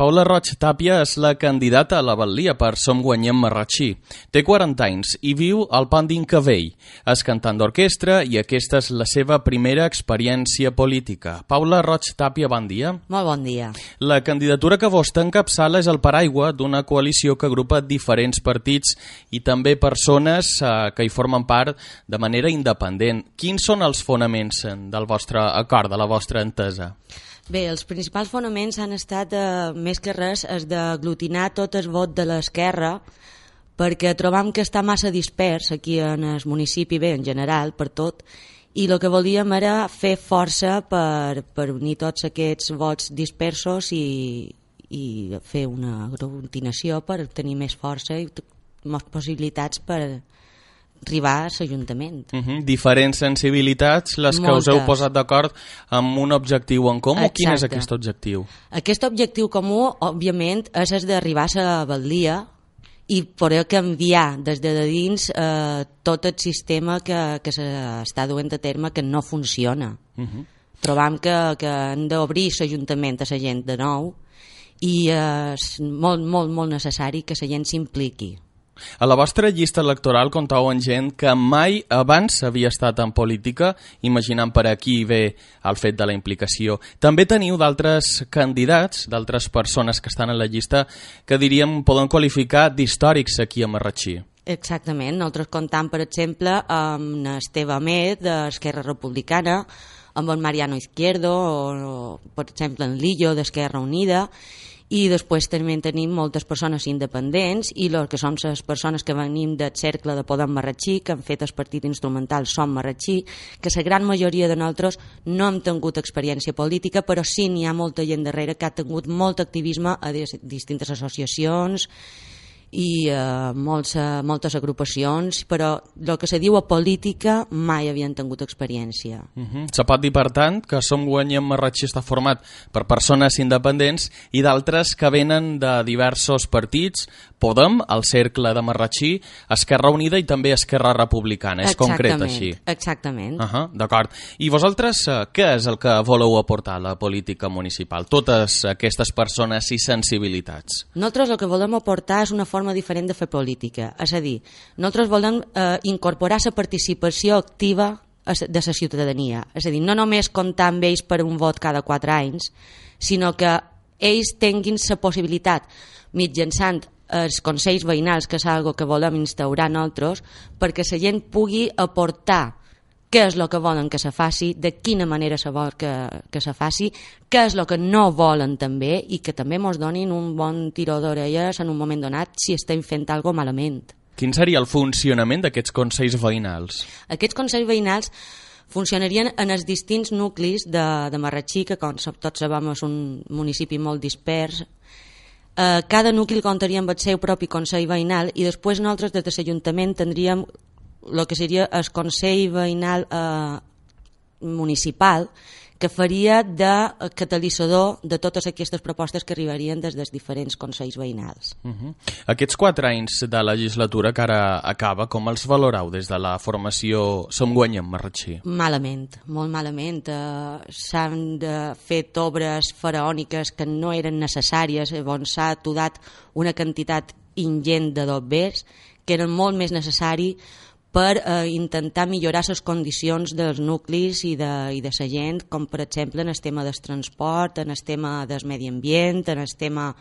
Paula Roig Tàpia és la candidata a la Batlia per Som Guanyem Marratxí. Té 40 anys i viu al Pandin Cavell. És cantant d'orquestra i aquesta és la seva primera experiència política. Paula Roig Tàpia, bon dia. Molt bon dia. La candidatura que vostè encapçala és el paraigua d'una coalició que agrupa diferents partits i també persones eh, que hi formen part de manera independent. Quins són els fonaments eh, del vostre acord, de la vostra entesa? Bé, els principals fonaments han estat, eh, més que res, és d'aglutinar tot el vot de l'esquerra perquè trobam que està massa dispers aquí en el municipi, bé, en general, per tot, i el que volíem era fer força per, per unir tots aquests vots dispersos i, i fer una aglutinació per tenir més força i possibilitats per, arribar a l'Ajuntament. Uh -huh. Diferents sensibilitats, les que Moltes. us heu posat d'acord amb un objectiu en comú. Quin és Exacte. aquest objectiu? Aquest objectiu comú, òbviament, és el d'arribar a la Batllia i poder canviar des de dins eh, tot el sistema que, que s'està duent a terme que no funciona. Uh -huh. Trobam que, que han d'obrir l'Ajuntament a la gent de nou i eh, és molt, molt, molt necessari que la gent s'impliqui. A la vostra llista electoral contau amb gent que mai abans havia estat en política, imaginant per aquí ve el fet de la implicació. També teniu d'altres candidats, d'altres persones que estan a la llista, que diríem podem qualificar d'històrics aquí a Marratxí. Exactament. Nosaltres comptam, per exemple, amb Esteve Amet, d'Esquerra Republicana, amb el Mariano Izquierdo, o, o per exemple, en Lillo, d'Esquerra Unida, i després també tenim moltes persones independents i el que som les persones que venim del cercle de Podem Marratxí, que han fet el partit instrumental Som Marratxí, que la gran majoria de nosaltres no hem tingut experiència política, però sí n'hi ha molta gent darrere que ha tingut molt activisme a dis- distintes associacions i eh, molts, eh, moltes agrupacions, però el que se diu a política mai havien tingut experiència. Uh -huh. Se pot dir, per tant, que Som Guanyem Marratxí està format per persones independents i d'altres que venen de diversos partits, Podem, el Cercle de Marratxí, Esquerra Unida i també Esquerra Republicana. És concret Exactament, així. Exactament. Uh -huh, D'acord. I vosaltres eh, què és el que voleu aportar a la política municipal? Totes aquestes persones i sensibilitats. Nosaltres el que volem aportar és una forma diferent de fer política. És a dir, nosaltres volem eh, incorporar la participació activa de la ciutadania. És a dir, no només comptar amb ells per un vot cada quatre anys, sinó que ells tinguin la possibilitat, mitjançant els consells veïnals, que és algo que volem instaurar nosaltres, perquè la gent pugui aportar què és el que volen que se faci, de quina manera se vol que, que se faci, què és el que no volen també i que també ens donin un bon tiró d'orelles en un moment donat si estem fent alguna malament. Quin seria el funcionament d'aquests consells veïnals? Aquests consells veïnals funcionarien en els distints nuclis de, de Marratxí, que com tots sabem és un municipi molt dispers. Eh, cada nucli comptaria amb el seu propi consell veïnal i després nosaltres des de l'Ajuntament tindríem el que seria el consell veïnal eh, municipal que faria de catalitzador de totes aquestes propostes que arribarien des dels diferents consells veïnals. Uh -huh. Aquests quatre anys de legislatura que ara acaba, com els valorau des de la formació Som Guanyem Marratxí? Malament, molt malament. Eh, S'han de fet obres faraòniques que no eren necessàries, on s'ha atudat una quantitat ingent de dobbers que eren molt més necessari per eh, intentar millorar les condicions dels nuclis i de, i de la gent, com per exemple en el tema del transport, en el tema del medi ambient, en el tema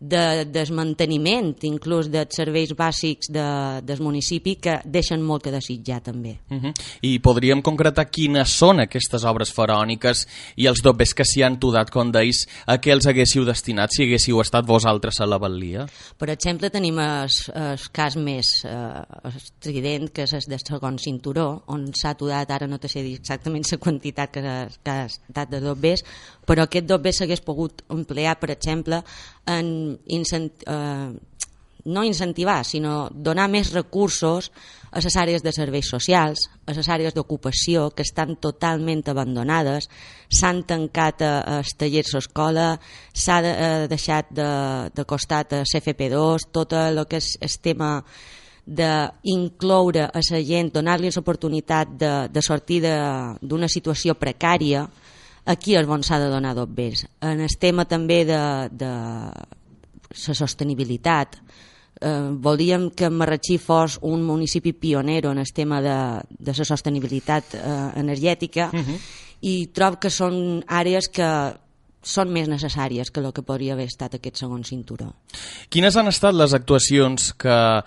de desmanteniment inclús dels serveis bàsics de, del municipi que deixen molt que desitjar també. Uh -huh. I podríem concretar quines són aquestes obres faraòniques i els dobbers que s'hi han tudat, com deis, a què els haguéssiu destinat si haguéssiu estat vosaltres a la Batlia? Per exemple, tenim el, cas més eh, estrident, que és el del segon cinturó, on s'ha atudat, ara no te sé dir exactament la quantitat que, que ha estat de dobbers, però aquest doble s'hagués pogut emplear, per exemple, en incent eh, no incentivar, sinó donar més recursos a les àrees de serveis socials, a les àrees d'ocupació, que estan totalment abandonades, s'han tancat a, a tallers d'escola, s'ha de, eh, deixat de, de costat a CFP2, tot el que és el tema d'incloure a la gent, donar-li l'oportunitat de, de sortir d'una situació precària, aquí és on s'ha de donar dobbers. En el tema també de, de la sostenibilitat, eh, volíem que Marratxí fos un municipi pionero en el tema de, de la sostenibilitat eh, energètica uh mhm. -huh. i trob que són àrees que són més necessàries que el que podria haver estat aquest segon cinturó. Quines han estat les actuacions que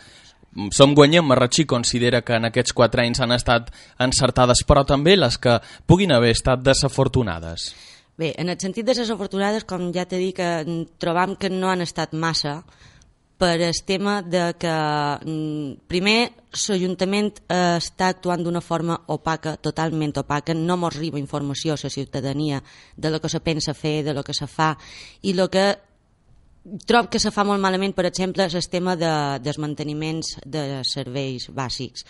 som guanyem, Marratxí considera que en aquests quatre anys han estat encertades, però també les que puguin haver estat desafortunades? Bé, en el sentit de desafortunades, com ja t'he dit, que trobam que no han estat massa, per el tema de que mm, primer l'Ajuntament eh, està actuant d'una forma opaca, totalment opaca, no mos arriba informació a la ciutadania de lo que se pensa fer, de lo que se fa, i el que trob que se fa molt malament, per exemple, el tema de, dels manteniments de serveis bàsics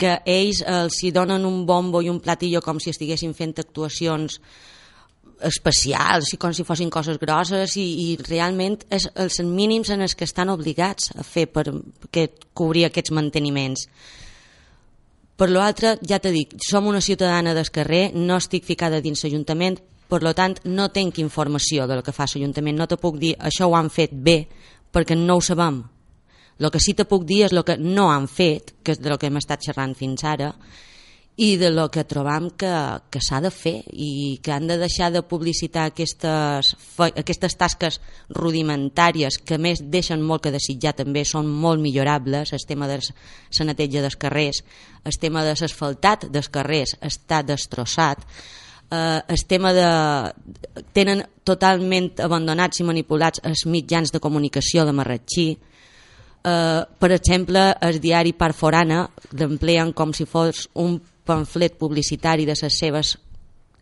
que ells els hi donen un bombo i un platillo com si estiguessin fent actuacions especials i com si fossin coses grosses i, i realment és els mínims en els que estan obligats a fer per que cobrir aquests manteniments. Per l'altre, ja t'he dit, som una ciutadana del carrer, no estic ficada dins l'Ajuntament, per lo tant no tenc informació del que fa l'Ajuntament, no te puc dir. Això ho han fet bé, perquè no ho sabem. El que sí te puc dir és el que no han fet, que és del que hem estat xerrant fins ara, i de lo que trobam que, que s'ha de fer i que han de deixar de publicitar aquestes, aquestes tasques rudimentàries que més deixen molt que desitjar també són molt millorables. El tema de la neteja dels carrers el tema de l'asfaltat dels carrers està destrossat eh, el tema de... tenen totalment abandonats i manipulats els mitjans de comunicació de Marratxí eh, per exemple el diari Parforana l'empleen com si fos un pamflet publicitari de les seves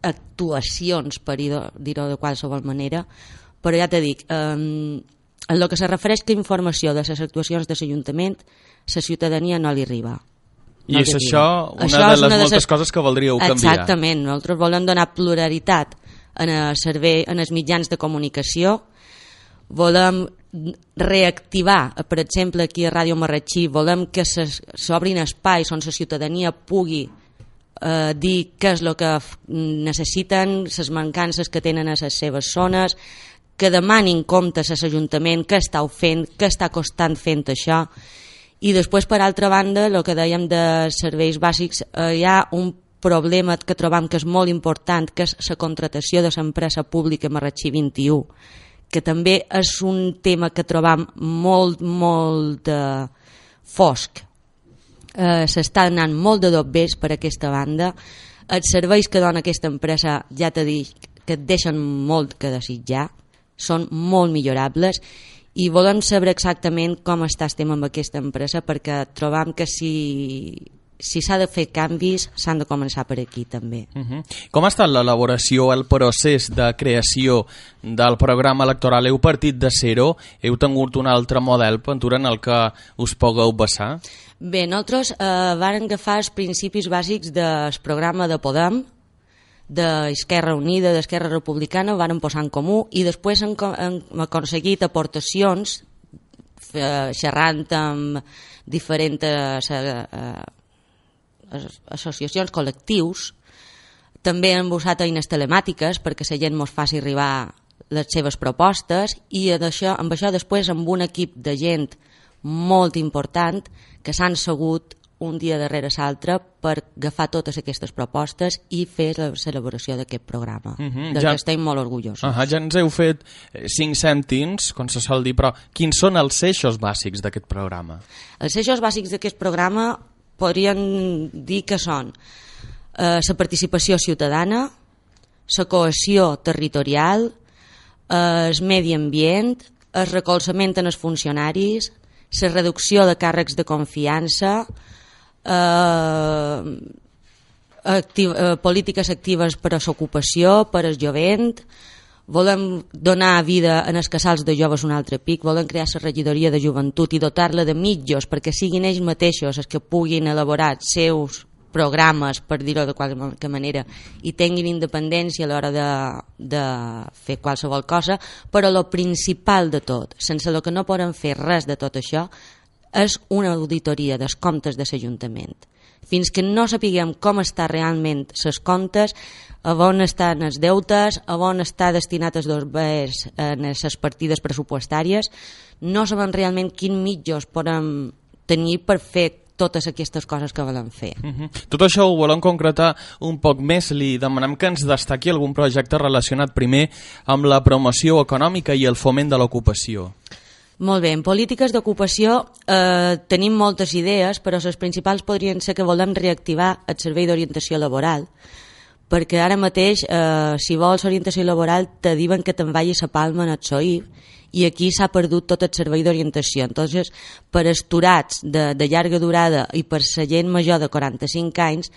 actuacions, per dir-ho de qualsevol manera, però ja t'he dit, eh, en el que se refereix a informació de les actuacions de l'Ajuntament, la ciutadania no li arriba. I no és això una això de les una moltes de ses... coses que voldríeu canviar. Exactament, nosaltres volem donar pluralitat en el servei, en els mitjans de comunicació, volem reactivar, per exemple, aquí a Ràdio Marratxí, volem que s'obrin espais on la ciutadania pugui eh, dir què és el que necessiten, les mancances que tenen a les seves zones, que demanin comptes a l'Ajuntament, què està fent, què està costant fent això. I després, per altra banda, el que dèiem de serveis bàsics, eh, hi ha un problema que trobam que és molt important, que és la contratació de l'empresa pública Marratxí 21, que també és un tema que trobam molt, molt de fosc eh, s'està anant molt de dobbers per aquesta banda. Els serveis que dona aquesta empresa, ja t'he dit, que et deixen molt que desitjar, són molt millorables i volem saber exactament com està estem amb aquesta empresa perquè trobam que si si s'ha de fer canvis s'han de començar per aquí també. Uh -huh. Com ha estat l'elaboració, el procés de creació del programa electoral? Heu partit de zero? Heu tingut un altre model, Ventura, en el que us pugueu basar? Bé, nosaltres eh, vam agafar els principis bàsics del programa de Podem, d'Esquerra Unida, d'Esquerra Republicana, ho van posar en comú i després hem, hem aconseguit aportacions eh, xerrant amb diferents eh, eh associacions, col·lectius, també han usat eines telemàtiques perquè la gent mos faci arribar les seves propostes i això, amb això després amb un equip de gent molt important que s'han segut un dia darrere l'altre per agafar totes aquestes propostes i fer la celebració d'aquest programa, mhm, -huh, del ja... que estem molt orgullosos. Uh -huh, ja ens heu fet eh, cinc cèntims, com se sol dir, però quins són els eixos bàsics d'aquest programa? Els eixos bàsics d'aquest programa podrien dir que són eh, la participació ciutadana, la cohesió territorial, eh, el medi ambient, el recolzament en els funcionaris, la reducció de càrrecs de confiança, eh, activ, eh, polítiques actives per a l'ocupació, per al jovent, volem donar vida en els casals de joves un altre pic, volem crear la regidoria de joventut i dotar-la de mitjos perquè siguin ells mateixos els que puguin elaborar seus programes, per dir-ho de qualque manera, i tinguin independència a l'hora de, de fer qualsevol cosa, però el principal de tot, sense el que no poden fer res de tot això, és una auditoria dels comptes de l'Ajuntament. Fins que no sapiguem com està realment les comptes, a on estan els deutes, a on està destinat els dos bers en les partides pressupostàries, no sabem realment quin mitjos podem tenir per fer totes aquestes coses que volen fer. Uh mhm. -huh. Tot això ho volem concretar un poc més. Li demanem que ens destaqui algun projecte relacionat primer amb la promoció econòmica i el foment de l'ocupació. Molt bé, en polítiques d'ocupació eh, tenim moltes idees, però les principals podrien ser que volem reactivar el servei d'orientació laboral, perquè ara mateix, eh, si vols orientació laboral, te diuen que te'n vagis a Palma en el SOIF, i aquí s'ha perdut tot el servei d'orientació. Entonces, per esturats de, de llarga durada i per la gent major de 45 anys,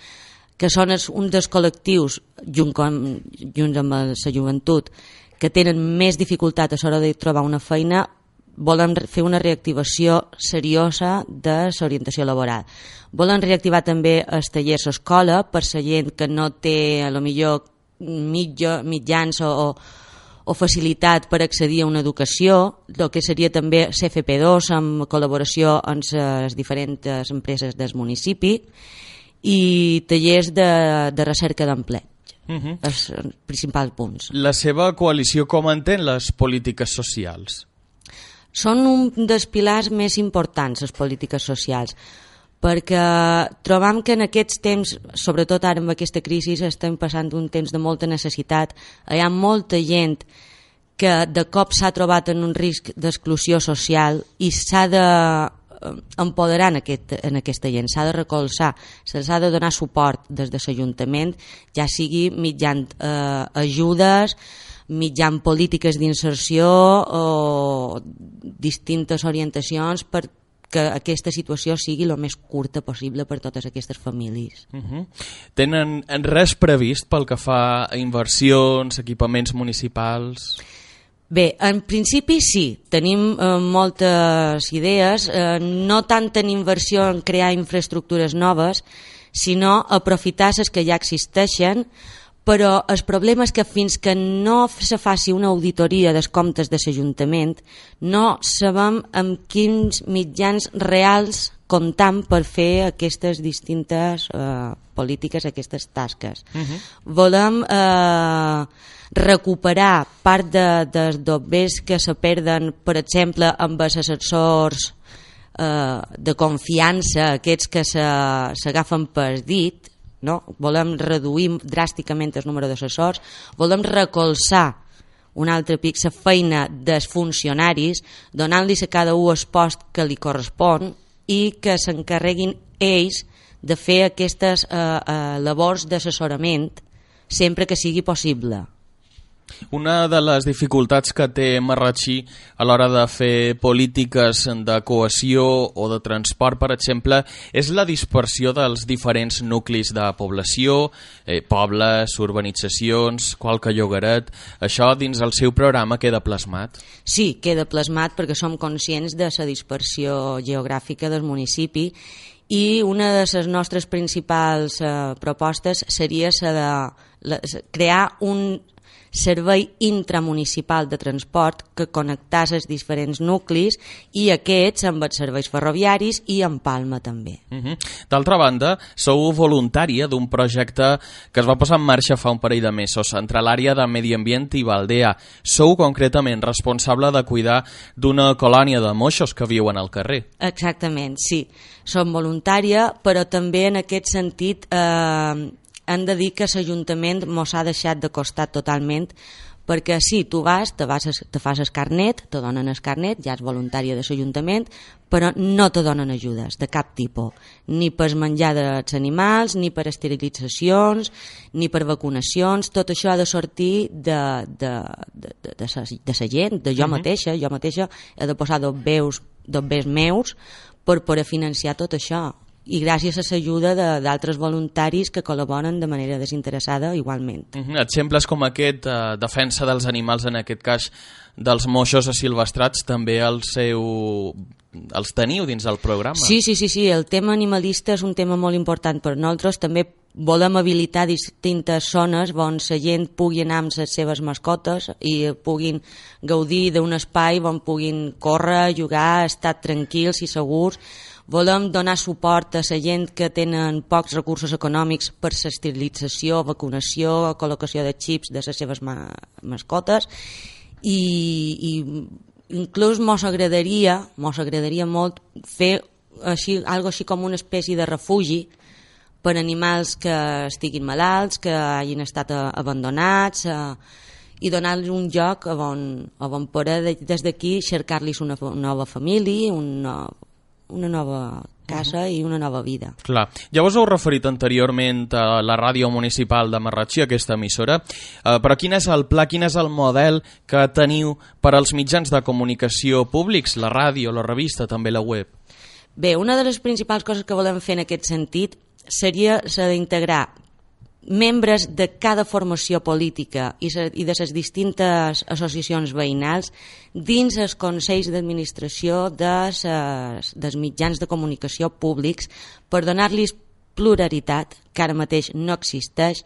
que són els, un dels col·lectius, junt com, junts amb la joventut, que tenen més dificultat a l'hora de trobar una feina, volen fer una reactivació seriosa de l'orientació laboral. Volen reactivar també els tallers a escola per la gent que no té a lo millor mitja, mitjans o, o o facilitat per accedir a una educació, el que seria també CFP2 amb col·laboració amb les diferents empreses del municipi i tallers de, de recerca d'empleig. Uh -huh. els principals punts. La seva coalició com entén les polítiques socials? Són un dels pilars més importants, les polítiques socials perquè trobam que en aquests temps, sobretot ara amb aquesta crisi, estem passant un temps de molta necessitat. Hi ha molta gent que de cop s'ha trobat en un risc d'exclusió social i s'ha de eh, empoderar en, aquest, en aquesta gent, s'ha de recolzar, se'ls ha de donar suport des de l'Ajuntament, ja sigui mitjan eh, ajudes, mitjan polítiques d'inserció o distintes orientacions per que aquesta situació sigui el més curta possible per totes aquestes famílies. Uh -huh. Tenen res previst pel que fa a inversions, equipaments municipals? Bé, en principi sí, tenim eh, moltes idees, eh, no tant en inversió en crear infraestructures noves, sinó aprofitar les que ja existeixen, però el problema és que fins que no se faci una auditoria dels comptes de l'Ajuntament no sabem amb quins mitjans reals comptam per fer aquestes distintes eh, polítiques, aquestes tasques. Uh -huh. Volem eh, recuperar part de, dels dobbers que se perden, per exemple, amb els assessors eh, de confiança, aquests que s'agafen per dit, no? volem reduir dràsticament el número d'assessors, volem recolzar un altre pic la feina dels funcionaris, donant-los a cada un el post que li correspon i que s'encarreguin ells de fer aquestes eh, eh, labors d'assessorament sempre que sigui possible. Una de les dificultats que té Marratxí a l'hora de fer polítiques de cohesió o de transport, per exemple, és la dispersió dels diferents nuclis de població, eh, pobles, urbanitzacions, qualque llogaret... Això dins el seu programa queda plasmat? Sí, queda plasmat perquè som conscients de la dispersió geogràfica del municipi i una de les nostres principals eh, propostes seria la de la, crear un servei intramunicipal de transport que connectàs els diferents nuclis i aquests amb els serveis ferroviaris i en Palma també. Uh -huh. D'altra banda, sou voluntària d'un projecte que es va posar en marxa fa un parell de mesos entre l'àrea de Medi Ambient i Valdea. Sou concretament responsable de cuidar d'una colònia de moixos que viuen al carrer. Exactament, sí. Som voluntària, però també en aquest sentit eh, han de dir que l'Ajuntament mos ha deixat de costat totalment perquè sí, tu vas, te, vas, te fas el carnet, te donen el carnet, ja és voluntària de l'Ajuntament, però no te donen ajudes de cap tipus, ni per menjar dels animals, ni per esterilitzacions, ni per vacunacions, tot això ha de sortir de, de, de, de, de, sa, de sa gent, de jo uh -huh. mateixa, jo mateixa he de posar dos veus, dos veus meus per poder financiar tot això i gràcies a l'ajuda d'altres voluntaris que col·laboren de manera desinteressada igualment. Uh -huh. Exemples com aquest, eh, defensa dels animals, en aquest cas dels moixos asilvestrats, també el seu els teniu dins del programa. Sí, sí, sí, sí, el tema animalista és un tema molt important per nosaltres, també volem habilitar distintes zones on la gent pugui anar amb les seves mascotes i puguin gaudir d'un espai on puguin córrer, jugar, estar tranquils i segurs. Volem donar suport a la gent que tenen pocs recursos econòmics per l'esterilització, vacunació, col·locació de xips de les seves ma mascotes i, i inclús mos agradaria, mos agradaria molt fer així, algo així com una espècie de refugi per animals que estiguin malalts, que hagin estat abandonats, eh, i donar-los un lloc on, on poder des d'aquí cercar-los una, nova família, una, una nova casa i una nova vida. Clar. Ja us heu referit anteriorment a la ràdio municipal de Marratxí, aquesta emissora, eh, però quin és el pla, quin és el model que teniu per als mitjans de comunicació públics, la ràdio, la revista, també la web? Bé, una de les principals coses que volem fer en aquest sentit seria d'integrar membres de cada formació política i, i de les distintes associacions veïnals dins els consells d'administració de dels mitjans de comunicació públics per donar-los pluralitat, que ara mateix no existeix,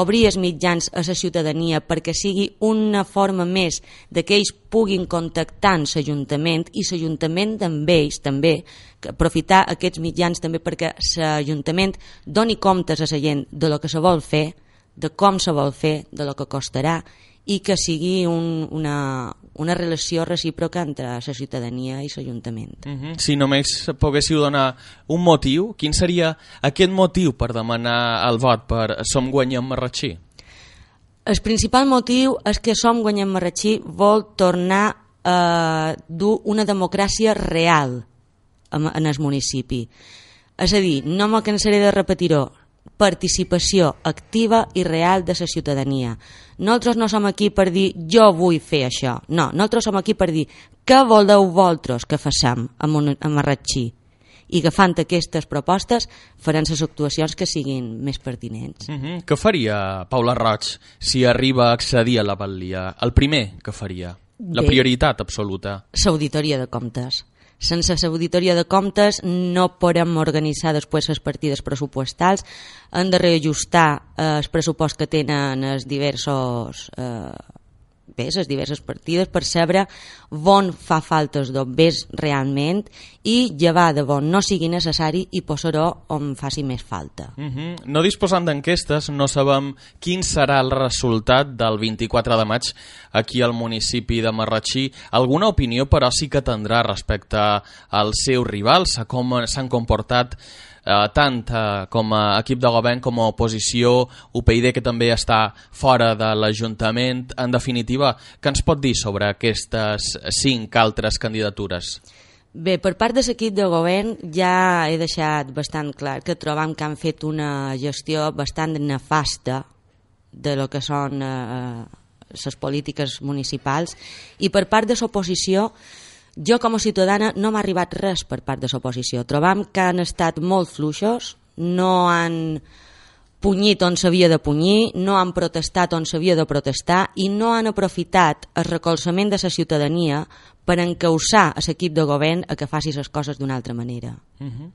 obrir els mitjans a la ciutadania perquè sigui una forma més de que ells puguin contactar amb l'Ajuntament i l'Ajuntament amb ells també, aprofitar aquests mitjans també perquè l'Ajuntament doni comptes a la gent de lo que se vol fer, de com se vol fer, de lo que costarà i que sigui un, una, una relació recíproca entre la ciutadania i l'Ajuntament. Mhm. -huh. Si només poguéssiu donar un motiu, quin seria aquest motiu per demanar el vot per Som Guanyem Marratxí? El principal motiu és que Som Guanyem Marratxí vol tornar a dur una democràcia real en el municipi. És a dir, no me cansaré de repetir-ho, participació activa i real de la ciutadania. Nosaltres no som aquí per dir jo vull fer això, no, nosaltres som aquí per dir què voleu vosaltres que façam amb, un, amb Arratxí i agafant aquestes propostes faran les actuacions que siguin més pertinents. Uh -huh. Què faria Paula Roig si arriba a accedir a la Batlia? El primer que faria? La Bé, prioritat absoluta? L'auditoria de comptes sense l'auditoria de comptes no podem organitzar després les partides pressupostals, han de reajustar eh, el pressupost que tenen els diversos eh, bé, les diverses partides per saber on fa falta els bombers realment i llevar de on no sigui necessari i posar-ho on faci més falta. Mhm. -huh. No disposant d'enquestes, no sabem quin serà el resultat del 24 de maig aquí al municipi de Marratxí. Alguna opinió, però, sí que tindrà respecte als seus rivals, a com s'han comportat eh, tant eh, com a equip de govern com a oposició, UPyD que també està fora de l'Ajuntament. En definitiva, què ens pot dir sobre aquestes cinc altres candidatures? Bé, per part de l'equip de govern ja he deixat bastant clar que trobam que han fet una gestió bastant nefasta de lo que són eh, les polítiques municipals i per part de l'oposició jo com a ciutadana no m'ha arribat res per part de l'oposició. Trobam que han estat molt fluixos, no han punyit on s'havia de punyir, no han protestat on s'havia de protestar i no han aprofitat el recolzament de la ciutadania per encausar a l'equip de govern a que faci les coses d'una altra manera. Uh -huh.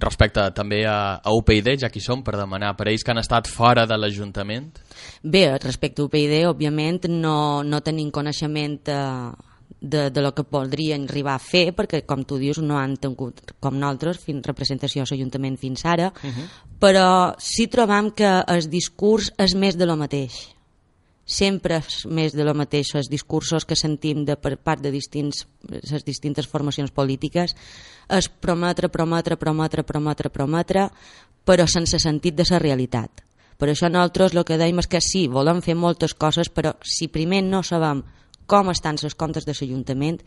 Respecte també a, a UPyD, ja qui som per demanar per ells que han estat fora de l'Ajuntament? Bé, respecte a UPyD, òbviament no, no tenim coneixement eh, de, de lo que podrien arribar a fer, perquè, com tu dius, no han tingut, com nosaltres, fins representació a l'Ajuntament fins ara, uh -huh. però sí trobam que el discurs és més de lo mateix. Sempre és més de lo mateix, els discursos que sentim de, per part de distints, les distintes formacions polítiques, és prometre, prometre, prometre, prometre, prometre, però sense sentit de la realitat. Per això nosaltres el que dèiem és que sí, volem fer moltes coses, però si primer no sabem com estan els comptes de l'Ajuntament,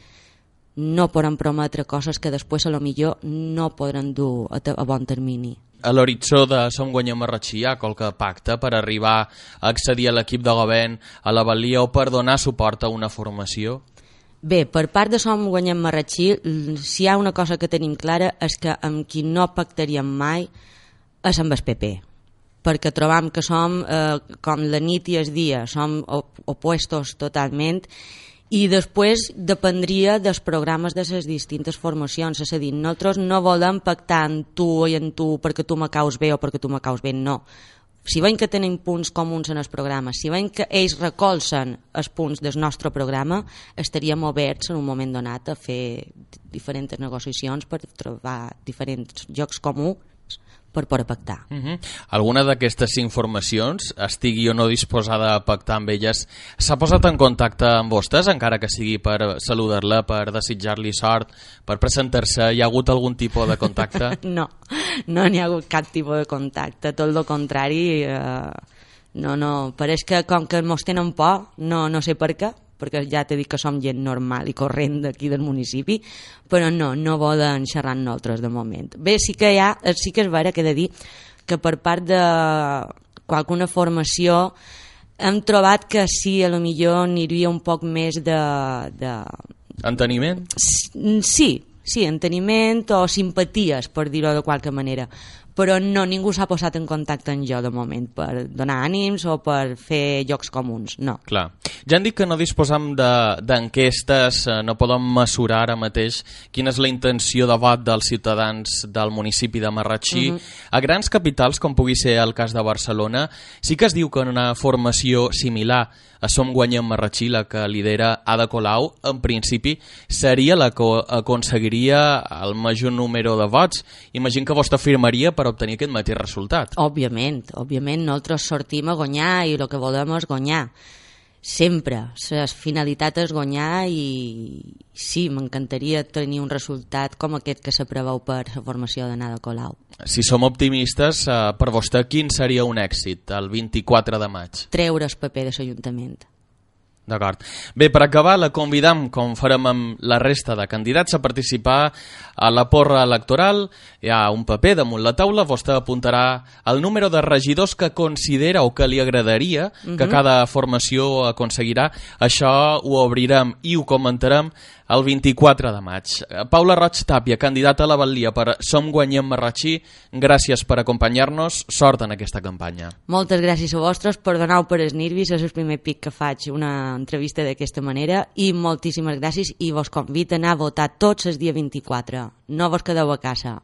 no podran prometre coses que després a lo millor no podran dur a, a bon termini. A l'horitzó de Som Guanyem Marratxí hi ha qualque pacte per arribar a accedir a l'equip de govern a la Valia o per donar suport a una formació? Bé, per part de Som Guanyem Marratxí, si hi ha una cosa que tenim clara és que amb qui no pactaríem mai és amb el PP perquè trobam que som eh, com la nit i el dia, som op opuestos totalment i després dependria dels programes de les distintes formacions, és a dir, nosaltres no volem pactar en tu i en tu perquè tu me caus bé o perquè tu me caus bé, no. Si veiem que tenim punts comuns en el programa, si veiem que ells recolzen els punts del nostre programa, estaríem oberts en un moment donat a fer diferents negociacions per trobar diferents jocs comuns per poder pactar. Uh -huh. Alguna d'aquestes informacions, estigui o no disposada a pactar amb elles, s'ha posat en contacte amb vostès, encara que sigui per saludar-la, per desitjar-li sort, per presentar-se? Hi ha hagut algun tipus de contacte? no, no n'hi ha hagut cap tipus de contacte, tot el contrari... Eh, no, no, pareix que com que mos tenen por, no, no sé per què, perquè ja t'he dit que som gent normal i corrent d'aquí del municipi, però no, no volen xerrar amb nosaltres de moment. Bé, sí que hi ha, eh, sí que és vera que he de dir que per part de qualcuna formació hem trobat que sí, a lo millor aniria un poc més de... de... Enteniment? Sí, sí, enteniment o simpaties, per dir-ho de qualque manera però no, ningú s'ha posat en contacte amb jo de moment per donar ànims o per fer llocs comuns, no. Clar. Ja han dit que no disposam d'enquestes, de, no podem mesurar ara mateix quina és la intenció de vot dels ciutadans del municipi de Marratxí. Mhm. -huh. A grans capitals, com pugui ser el cas de Barcelona, sí que es diu que una formació similar a Som Guanyem Marratxí, la que lidera Ada Colau, en principi seria la que aconseguiria el major número de vots. Imagino que vostè afirmaria per obtenir aquest mateix resultat. Òbviament, òbviament, nosaltres sortim a guanyar i el que volem és guanyar sempre. La finalitat és guanyar i sí, m'encantaria tenir un resultat com aquest que se preveu per la formació de Nada Colau. Si som optimistes, eh, per vostè quin seria un èxit el 24 de maig? Treure el paper de l'Ajuntament. D'acord. Bé, per acabar, la convidam, com farem amb la resta de candidats, a participar a la porra electoral. Hi ha un paper damunt la taula, vostè apuntarà el número de regidors que considera o que li agradaria uh -huh. que mhm. cada formació aconseguirà. Això ho obrirem i ho comentarem el 24 de maig. Paula Roig Tàpia, candidata a la Batlia per Som Guanyem Marratxí, gràcies per acompanyar-nos, sort en aquesta campanya. Moltes gràcies a vostres, perdoneu per els nervis, és el primer pic que faig una entrevista d'aquesta manera i moltíssimes gràcies i vos convido a anar a votar tots els dia 24. No vos quedeu a casa.